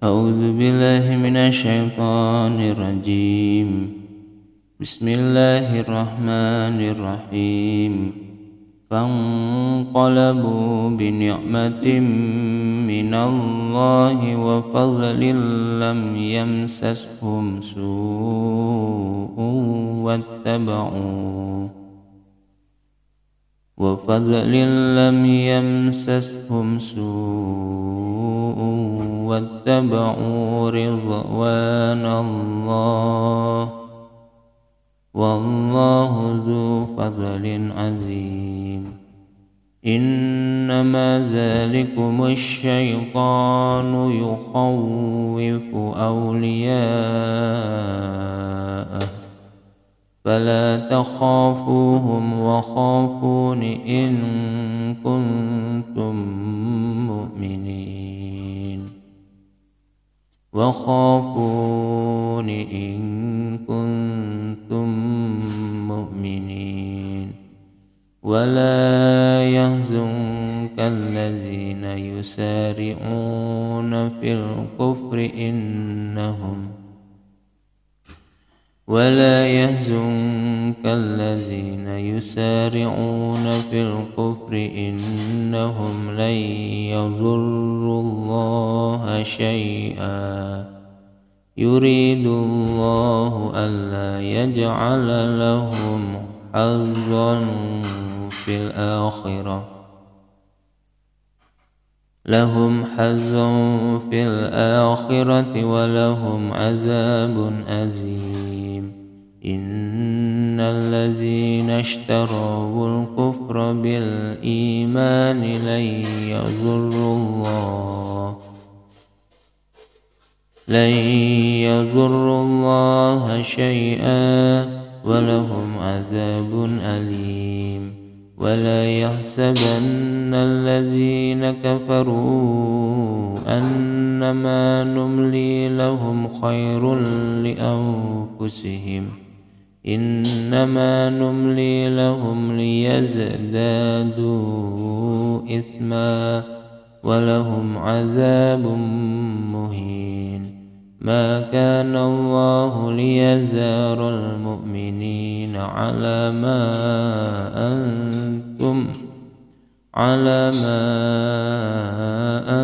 أعوذ بالله من الشيطان الرجيم. بسم الله الرحمن الرحيم. فانقلبوا بنعمة من الله وفضل لم يمسسهم سوء واتبعوا وفضل لم يمسسهم سوء واتبعوا رضوان الله والله ذو فضل عظيم إنما ذلكم الشيطان يخوف أولياءه فلا تخافوهم وخافون إن كنتم وخافون إن كنتم مؤمنين ولا يهزنك الذين يسارعون في الكفر إنهم ولا يهزنك الذين يسارعون في الكفر إنهم لن يضروا الله شيئا. يريد الله ألا يجعل لهم حظا في الآخرة. لهم حظا في الآخرة ولهم عذاب أزيم. إن الذين اشتروا الكفر بالإيمان لن يضروا لن يضروا الله شيئا ولهم عذاب أليم. ولا يحسبن الذين كفروا أنما نملي لهم خير لأنفسهم. إنما نملي لهم ليزدادوا إثما ولهم عذاب مهين. ما كان الله ليزار المؤمنين على ما أنتم على ما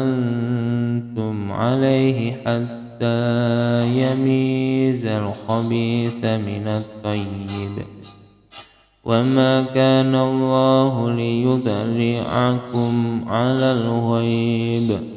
أنتم عليه حتى يميز الخبيث من الطيب. وما كان الله ليطلعكم على الغيب.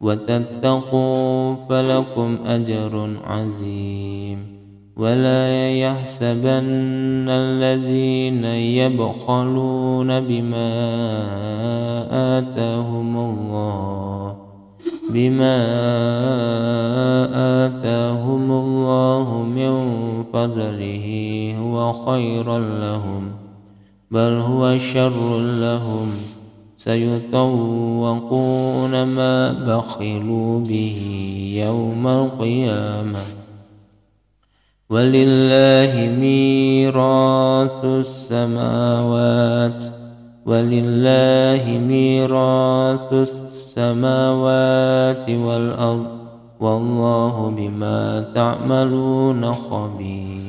وتتقوا فلكم أجر عظيم ولا يحسبن الذين يبخلون بما آتاهم الله بما آتاهم الله من فضله هو خيرا لهم بل هو شر لهم سيطوقون ما بخلوا به يوم القيامة. ولله ميراث السماوات ولله ميراث السماوات والأرض والله بما تعملون خبير.